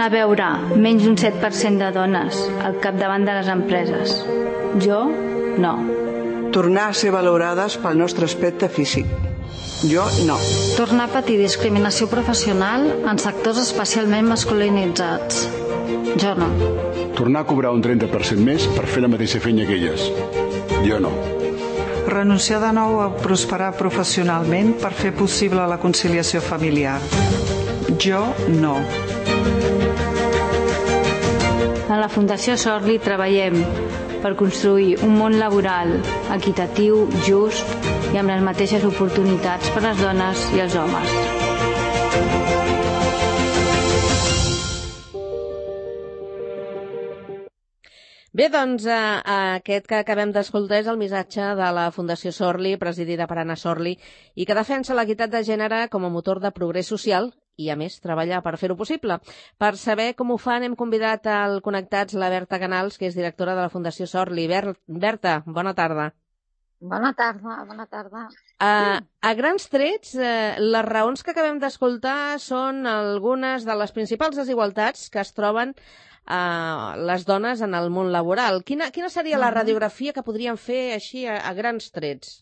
tornar a veure menys d'un 7% de dones al capdavant de les empreses. Jo, no. Tornar a ser valorades pel nostre aspecte físic. Jo, no. Tornar a patir discriminació professional en sectors especialment masculinitzats. Jo no. Tornar a cobrar un 30% més per fer la mateixa feina que elles. Jo no. Renunciar de nou a prosperar professionalment per fer possible la conciliació familiar. Jo no. La Fundació Sorli treballem per construir un món laboral equitatiu, just i amb les mateixes oportunitats per a les dones i els homes. Bé, doncs eh, aquest que acabem d'escoltar és el missatge de la Fundació Sorli, presidida per Anna Sorli, i que defensa l'equitat de gènere com a motor de progrés social i, a més, treballar per fer-ho possible. Per saber com ho fan, hem convidat al Connectats la Berta Canals, que és directora de la Fundació Sorli. Ber Berta, bona tarda. Bona tarda, bona tarda. Uh, a grans trets, uh, les raons que acabem d'escoltar són algunes de les principals desigualtats que es troben uh, les dones en el món laboral. Quina, quina seria la radiografia que podríem fer així a, a grans trets?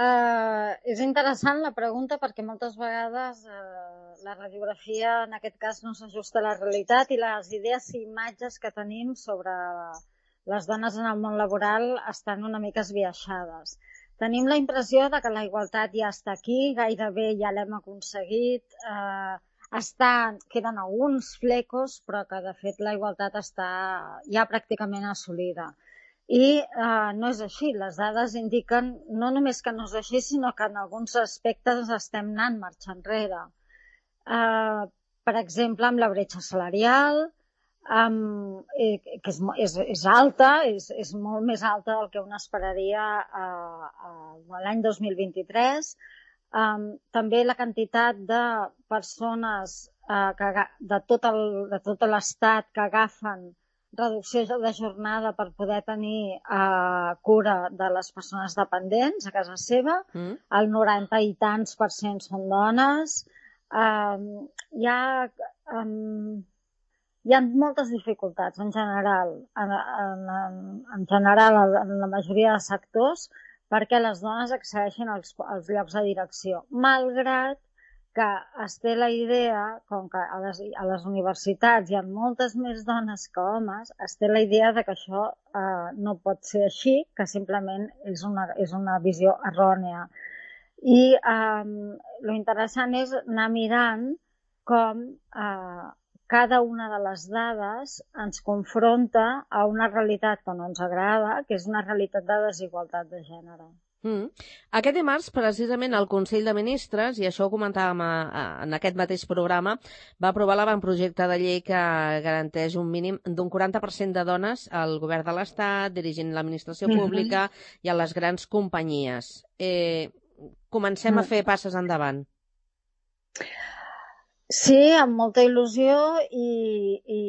Uh, és interessant la pregunta perquè moltes vegades uh, la radiografia en aquest cas no s'ajusta a la realitat i les idees i imatges que tenim sobre les dones en el món laboral estan una mica esbiaixades. Tenim la impressió de que la igualtat ja està aquí, gairebé ja l'hem aconseguit, eh, està, queden alguns flecos, però que de fet la igualtat està ja pràcticament assolida. I eh, no és així. Les dades indiquen no només que no és així, sinó que en alguns aspectes estem anant marxa enrere. Eh, per exemple, amb la bretxa salarial, um, eh, que és, és, és alta, és, és molt més alta del que un esperaria uh, uh, l'any 2023. Um, també la quantitat de persones uh, que, de tot l'estat que agafen reducció de jornada per poder tenir uh, cura de les persones dependents a casa seva. Mm. El 90 i tants per cent són dones. Um, hi ha um, hi ha moltes dificultats en general, en, en, en general en la majoria de sectors perquè les dones accedeixen als, als llocs de direcció, malgrat que es té la idea, com que a les, a les universitats hi ha moltes més dones que homes, es té la idea de que això eh, no pot ser així, que simplement és una, és una visió errònia. I eh, lo interessant és anar mirant com eh, cada una de les dades ens confronta a una realitat que no ens agrada, que és una realitat de desigualtat de gènere. Mm. Aquest dimarts, precisament, el Consell de Ministres, i això ho comentàvem a, a, en aquest mateix programa, va aprovar l'avantprojecte de llei que garanteix un mínim d'un 40% de dones al govern de l'Estat, dirigint l'administració mm-hmm. pública mm -hmm. i a les grans companyies. Eh, comencem mm. a fer passes endavant. Sí, amb molta il·lusió i, i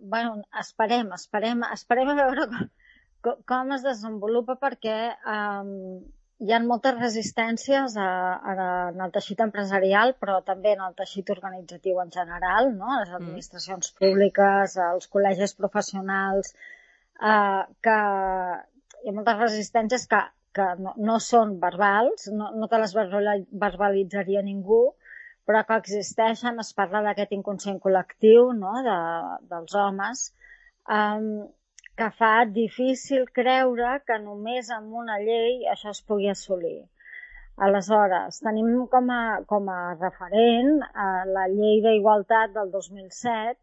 bueno, esperem, esperem, esperem a veure com, com es desenvolupa perquè um, hi ha moltes resistències a, a, en el teixit empresarial, però també en el teixit organitzatiu en general, no? les mm. administracions públiques, els col·legis professionals, uh, que hi ha moltes resistències que, que no, no són verbals, no, no te les verbalitzaria ningú, però que existeixen, es parla d'aquest inconscient col·lectiu no? de, dels homes, um, que fa difícil creure que només amb una llei això es pugui assolir. Aleshores, tenim com a, com a referent eh, la llei d'igualtat del 2007,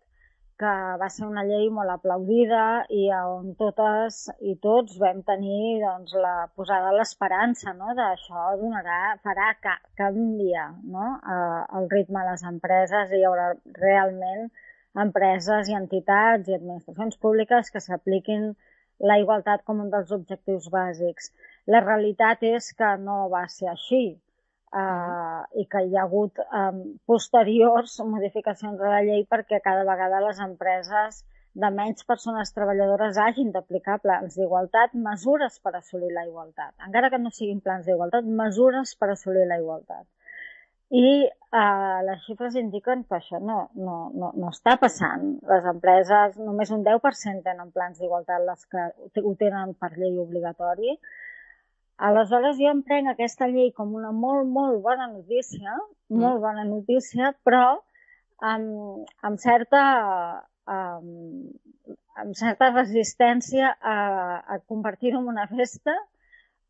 que va ser una llei molt aplaudida i on totes i tots vam tenir doncs, la posada l'esperança no? d'això donarà, farà que canvia no? eh, el ritme de les empreses i hi haurà realment empreses i entitats i administracions públiques que s'apliquin la igualtat com un dels objectius bàsics. La realitat és que no va ser així eh, i que hi ha hagut eh, posteriors modificacions de la llei perquè cada vegada les empreses de menys persones treballadores hagin d'aplicar plans d'igualtat, mesures per assolir la igualtat. Encara que no siguin plans d'igualtat, mesures per assolir la igualtat. I uh, les xifres indiquen que això no, no, no, no està passant. Les empreses, només un 10% tenen plans d'igualtat, les que ho tenen per llei obligatori. Aleshores jo em prenc aquesta llei com una molt, molt bona notícia, mm. molt bona notícia, però amb, amb certa amb, amb certa resistència a, a convertir-ho en una festa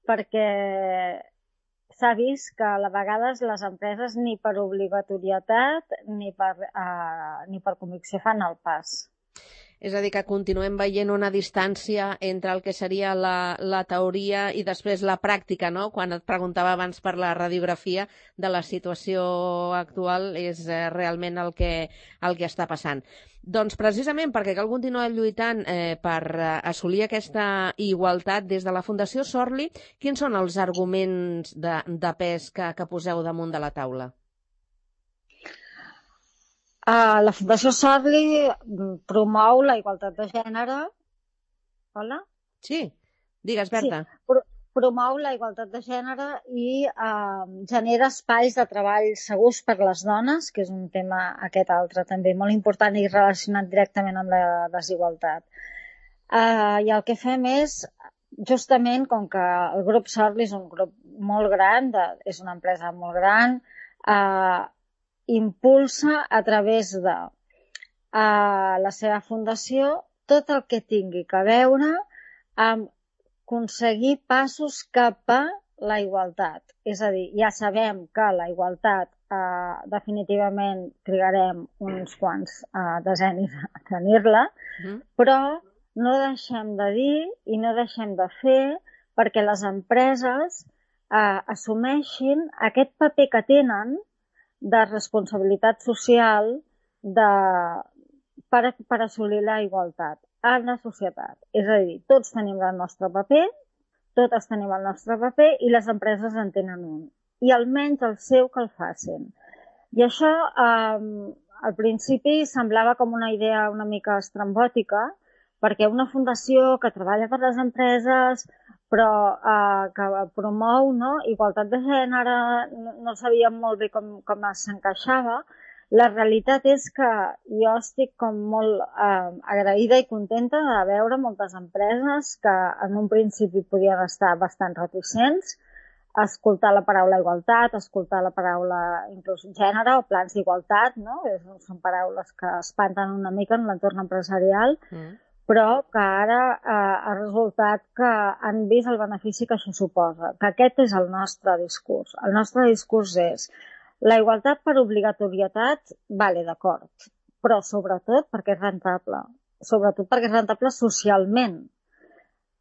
perquè s'ha vist que a vegades les empreses ni per obligatorietat ni per, uh, ni per convicció fan el pas. És a dir, que continuem veient una distància entre el que seria la, la teoria i després la pràctica, no? Quan et preguntava abans per la radiografia de la situació actual és eh, realment el que, el que està passant. Doncs precisament perquè cal continuar lluitant eh, per eh, assolir aquesta igualtat des de la Fundació Sorli, quins són els arguments de, de pes que, que poseu damunt de la taula? Uh, la Fundació Sorli mm, promou la igualtat de gènere. Hola? Sí, digues, Berta. Sí, pro promou la igualtat de gènere i uh, genera espais de treball segurs per les dones, que és un tema aquest altre també molt important i relacionat directament amb la desigualtat. Uh, I el que fem és, justament com que el grup Sorli és un grup molt gran, de, és una empresa molt gran, uh, impulsa a través de a la seva fundació tot el que tingui que veure amb aconseguir passos cap a la igualtat. És a dir, ja sabem que la igualtat eh, definitivament trigarem uns quants eh, desenis a tenir-la, mm. però no deixem de dir i no deixem de fer perquè les empreses eh, assumeixin aquest paper que tenen de responsabilitat social de, per, per assolir la igualtat en la societat. És a dir, tots tenim el nostre paper, totes tenim el nostre paper i les empreses en tenen un. I almenys el seu que el facin. I això eh, al principi semblava com una idea una mica estrambòtica, perquè una fundació que treballa per les empreses, però eh, que promou no? igualtat de gènere, no, no sabíem molt bé com, com s'encaixava. La realitat és que jo estic com molt eh, agraïda i contenta de veure moltes empreses que en un principi podien estar bastant reticents, escoltar la paraula igualtat, escoltar la paraula inclús gènere o plans d'igualtat, no? són paraules que espanten una mica en l'entorn empresarial, mm però que ara eh, ha resultat que han vist el benefici que això suposa, que aquest és el nostre discurs. El nostre discurs és la igualtat per obligatorietat, vale, d'acord, però sobretot perquè és rentable, sobretot perquè és rentable socialment.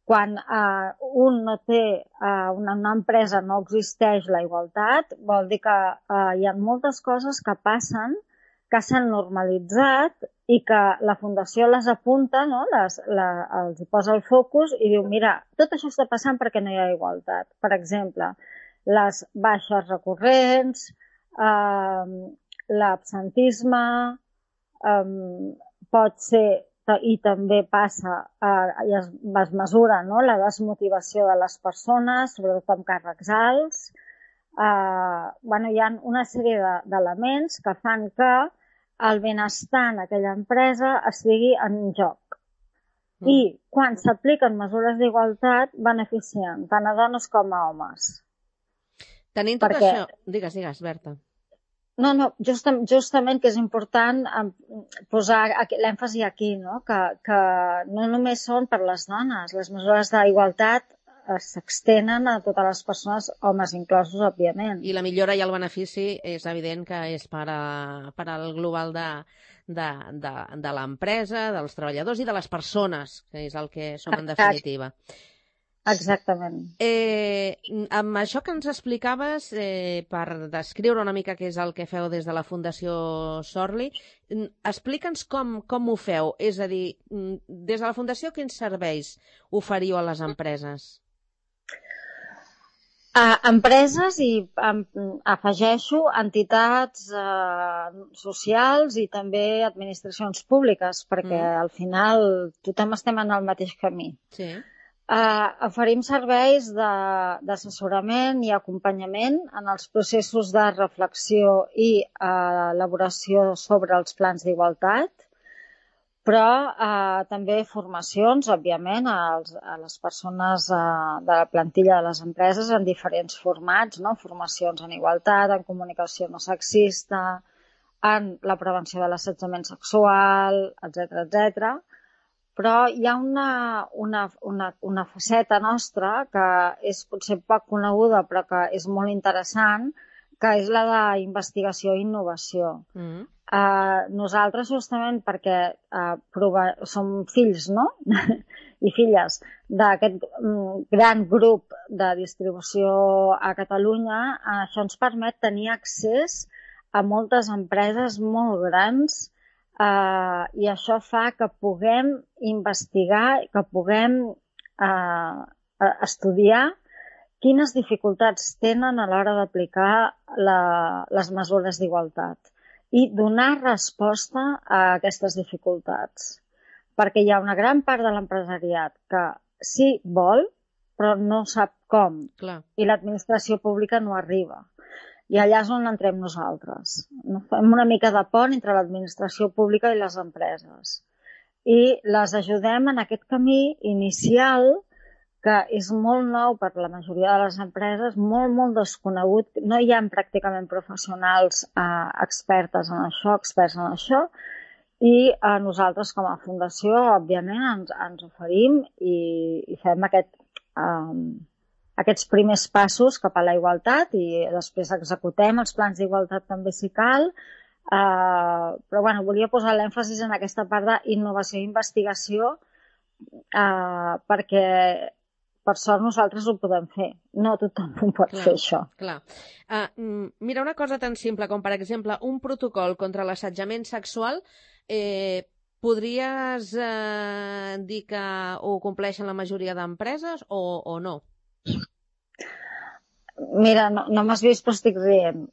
Quan eh, un no té, eh, una, una empresa no existeix la igualtat, vol dir que eh, hi ha moltes coses que passen que s'han normalitzat i que la Fundació les apunta, no? les, la, els posa el focus i diu, mira, tot això està passant perquè no hi ha igualtat. Per exemple, les baixes recurrents, eh, l'absentisme, eh, pot ser i també passa eh, i es, es mesura no? la desmotivació de les persones, sobretot amb càrrecs alts. Eh, bueno, hi ha una sèrie d'elements de, que fan que el benestar en aquella empresa estigui en joc. Mm. I quan s'apliquen mesures d'igualtat beneficien tant a dones com a homes. Tenint tot Perquè... això... Digues, digues, Berta. No, no, just, justament que és important posar l'èmfasi aquí, no? Que, que no només són per les dones. Les mesures d'igualtat s'extenen a totes les persones, homes inclosos, òbviament. I la millora i el benefici és evident que és per, a, per al global de, de, de, de l'empresa, dels treballadors i de les persones, que és el que som en definitiva. Exactament. Eh, amb això que ens explicaves, eh, per descriure una mica què és el que feu des de la Fundació Sorli, explica'ns com, com ho feu. És a dir, des de la Fundació quins serveis oferiu a les empreses? A empreses i um, afegeixo entitats uh, socials i també administracions públiques, perquè mm. al final tothom estem en el mateix camí. Sí. Uh, oferim serveis d'assessorament i acompanyament en els processos de reflexió i uh, elaboració sobre els plans d'igualtat, però uh, també formacions, òbviament, als, a les persones uh, de la plantilla de les empreses en diferents formats, no? formacions en igualtat, en comunicació no sexista, en la prevenció de l'assetjament sexual, etc etc però hi ha una, una, una, una faceta nostra que és potser poc coneguda però que és molt interessant, que és la d'investigació i innovació. Mm. Uh, nosaltres, justament perquè uh, prova... som fills no? i filles d'aquest um, gran grup de distribució a Catalunya, uh, això ens permet tenir accés a moltes empreses molt grans eh, i això fa que puguem investigar, que puguem eh, estudiar quines dificultats tenen a l'hora d'aplicar les mesures d'igualtat i donar resposta a aquestes dificultats. Perquè hi ha una gran part de l'empresariat que sí vol, però no sap com. Clar. I l'administració pública no arriba. I allà és on entrem nosaltres. Fem una mica de pont entre l'administració pública i les empreses. I les ajudem en aquest camí inicial que és molt nou per la majoria de les empreses, molt, molt desconegut. No hi ha pràcticament professionals eh, expertes en això, experts en això, i eh, nosaltres com a fundació, òbviament, ens, ens oferim i, i fem aquest, eh, aquests primers passos cap a la igualtat i després executem els plans d'igualtat també si cal. Uh, però bueno, volia posar l'èmfasis en aquesta part d'innovació i investigació uh, perquè per sort nosaltres ho podem fer. No tothom ho pot clar, fer, això. Clar. Uh, mira, una cosa tan simple com, per exemple, un protocol contra l'assetjament sexual eh, podries eh, dir que ho compleixen la majoria d'empreses o, o no? Mira, no, no m'has vist però estic rient.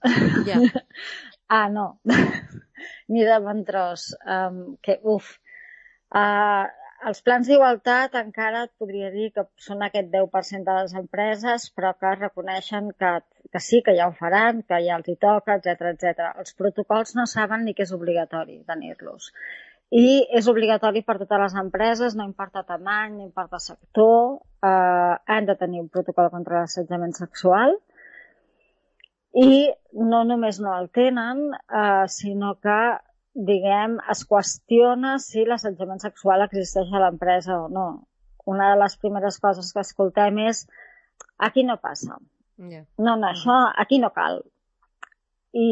Ja. ah, no. Ni de bon tros. Um, que, uf. Uh, els plans d'igualtat encara et podria dir que són aquest 10% de les empreses, però que reconeixen que, que sí, que ja ho faran, que ja els hi toca, etc etc. Els protocols no saben ni que és obligatori tenir-los i és obligatori per totes les empreses, no importa tamany, no importa sector, eh, han de tenir un protocol contra l'assetjament sexual i no només no el tenen, eh, sinó que diguem, es qüestiona si l'assetjament sexual existeix a l'empresa o no. Una de les primeres coses que escoltem és aquí no passa. Yeah. No, no, això aquí no cal. I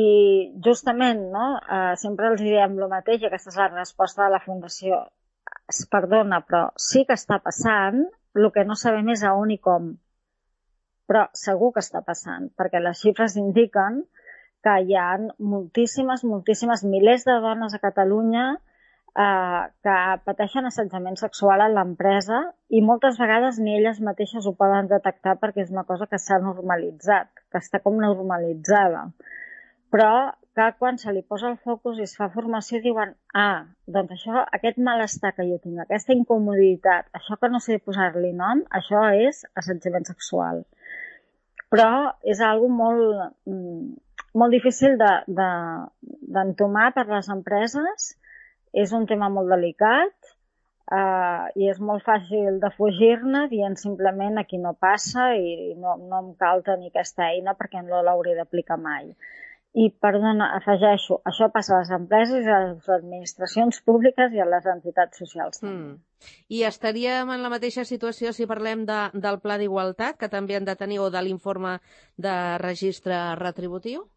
justament, no, eh, sempre els diem el mateix, i aquesta és la resposta de la Fundació. Es perdona, però sí que està passant, el que no sabem és a on i com. Però segur que està passant, perquè les xifres indiquen que hi ha moltíssimes, moltíssimes, milers de dones a Catalunya eh, que pateixen assetjament sexual a l'empresa i moltes vegades ni elles mateixes ho poden detectar perquè és una cosa que s'ha normalitzat, que està com normalitzada però que quan se li posa el focus i es fa formació diuen ah, doncs això, aquest malestar que jo tinc, aquesta incomoditat, això que no sé posar-li nom, això és assetjament sexual. Però és algo molt, mm, molt difícil d'entomar de, de, per les empreses, és un tema molt delicat uh, i és molt fàcil de fugir-ne dient simplement aquí no passa i no, no em cal tenir aquesta eina perquè no l'hauré d'aplicar mai. I, perdona, afegeixo, això passa a les empreses, a les administracions públiques i a les entitats socials. Mm. I estaríem en la mateixa situació si parlem de, del pla d'igualtat, que també han de tenir, o de l'informe de registre retributiu?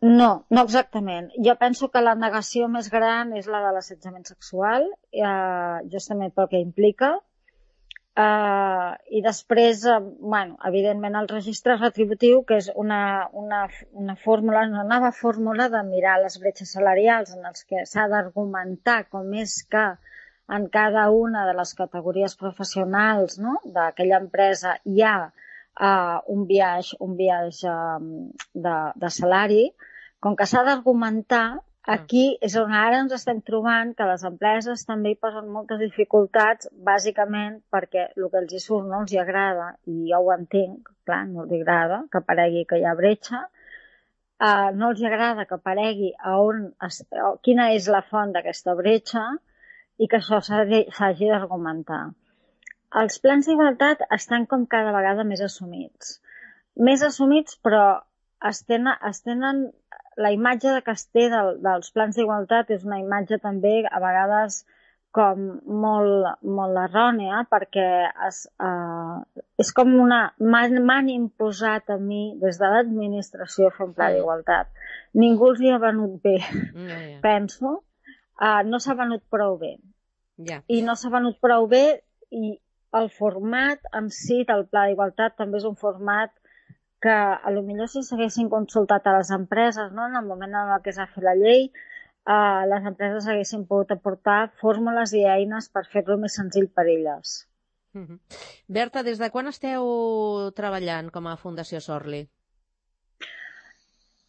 No, no exactament. Jo penso que la negació més gran és la de l'assetjament sexual, eh, justament pel que implica, Uh, I després, uh, bueno, evidentment, el registre retributiu, que és una, una, una fórmula, una nova fórmula de mirar les bretxes salarials en els que s'ha d'argumentar com és que en cada una de les categories professionals no? d'aquella empresa hi ha uh, un viatge, un viatge um, de, de salari, com que s'ha d'argumentar, Aquí és on ara ens estem trobant que les empreses també hi posen moltes dificultats, bàsicament perquè el que els hi surt no els hi agrada, i jo ho entenc, clar, no els agrada que aparegui que hi ha bretxa, uh, no els agrada que aparegui a on es, a quina és la font d'aquesta bretxa i que això s'hagi d'argumentar. Els plans d'igualtat estan com cada vegada més assumits. Més assumits, però es tenen, es tenen la imatge que es té del, dels plans d'igualtat és una imatge també a vegades com molt, molt errònia perquè es, uh, és com una... M'han imposat a mi des de l'administració fer un pla d'igualtat. Ningú els hi ha venut bé, mm, yeah. penso. Uh, no s'ha venut prou bé. Yeah. I no s'ha venut prou bé i el format en si del pla d'igualtat també és un format que a lo millor si s'haguessin consultat a les empreses no? en el moment en què s'ha fet la llei, eh, les empreses haguessin pogut aportar fórmules i eines per fer-lo més senzill per elles. Mm -hmm. Berta, des de quan esteu treballant com a Fundació Sorli?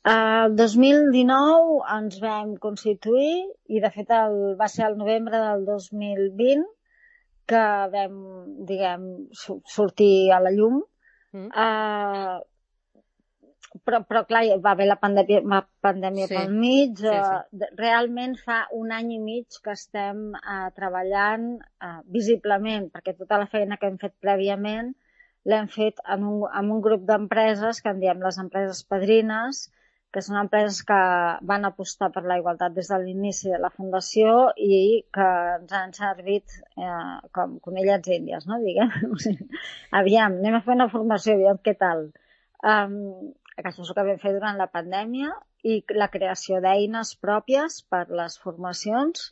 El 2019 ens vam constituir i, de fet, el, va ser el novembre del 2020 que vam, diguem, sortir a la llum. Mm. Uh, però, però clar, va haver la pandèmia, la pandèmia sí. pel mig. Sí, sí. Uh, realment fa un any i mig que estem uh, treballant uh, visiblement, perquè tota la feina que hem fet prèviament l'hem fet en un, en un grup d'empreses que en diem les empreses padrines, que són empreses que van apostar per la igualtat des de l'inici de la fundació i que ens han servit eh, com conillets índies, no? Diguem. O sigui, aviam, anem a fer una formació, aviam què tal. Um, el que vam fer durant la pandèmia, i la creació d'eines pròpies per les formacions,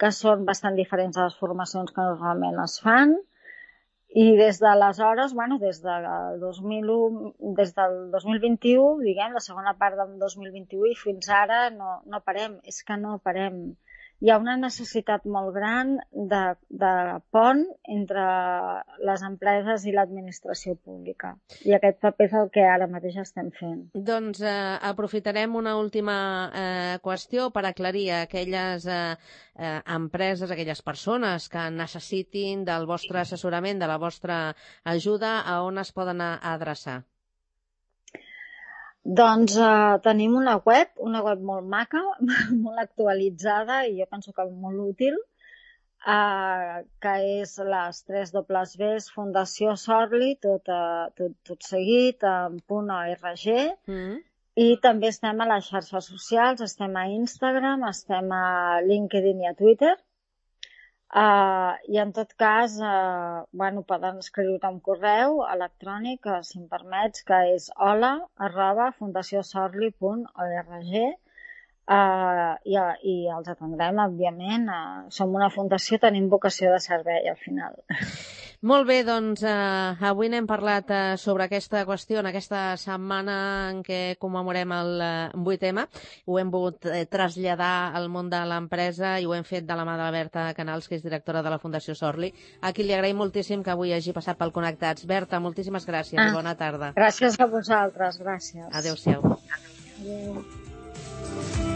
que són bastant diferents a les formacions que normalment es fan, i des d'aleshores, bueno, des, de 2001, des del 2021, diguem, la segona part del 2021 i fins ara no, no parem, és que no parem hi ha una necessitat molt gran de, de pont entre les empreses i l'administració pública. I aquest paper és el que ara mateix estem fent. Doncs eh, aprofitarem una última eh, qüestió per aclarir aquelles eh, eh, empreses, aquelles persones que necessitin del vostre assessorament, de la vostra ajuda, a on es poden adreçar? Doncs uh, tenim una web, una web molt maca, molt actualitzada i jo penso que molt útil, uh, que és les 3 dobles Bs Fundació Sorli, tot, uh, tot, tot seguit, en .org, mm. i també estem a les xarxes socials, estem a Instagram, estem a LinkedIn i a Twitter, Uh, I en tot cas, uh, bueno, poden escriure un correu electrònic, uh, si em permets, que és hola arroba fundaciosorli.org uh, i, i els atendrem, òbviament. Uh, som una fundació, tenim vocació de servei al final. Molt bé, doncs eh, avui n'hem parlat eh, sobre aquesta qüestió en aquesta setmana en què commemorem el eh, 8M. Ho hem volgut eh, traslladar al món de l'empresa i ho hem fet de la mà de la Berta Canals, que és directora de la Fundació Sorli, a qui li agraïm moltíssim que avui hagi passat pel Connectats. Berta, moltíssimes gràcies ah, i bona tarda. Gràcies a vosaltres, gràcies. Adéu-siau. Adéu.